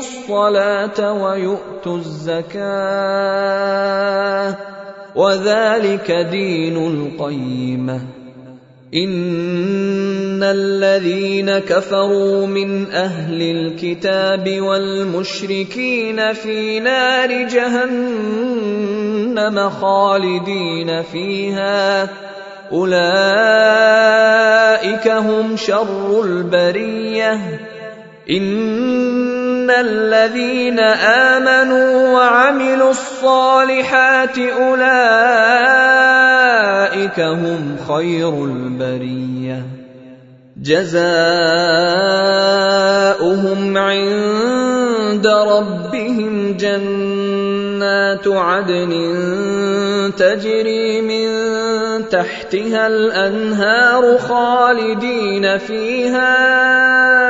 الصلاة ويؤتوا الزكاة وذلك دين القيمه إن الذين كفروا من أهل الكتاب والمشركين في نار جهنم خالدين فيها. أولئك هم شر البرية. ان الذين امنوا وعملوا الصالحات اولئك هم خير البريه جزاؤهم عند ربهم جنات عدن تجري من تحتها الانهار خالدين فيها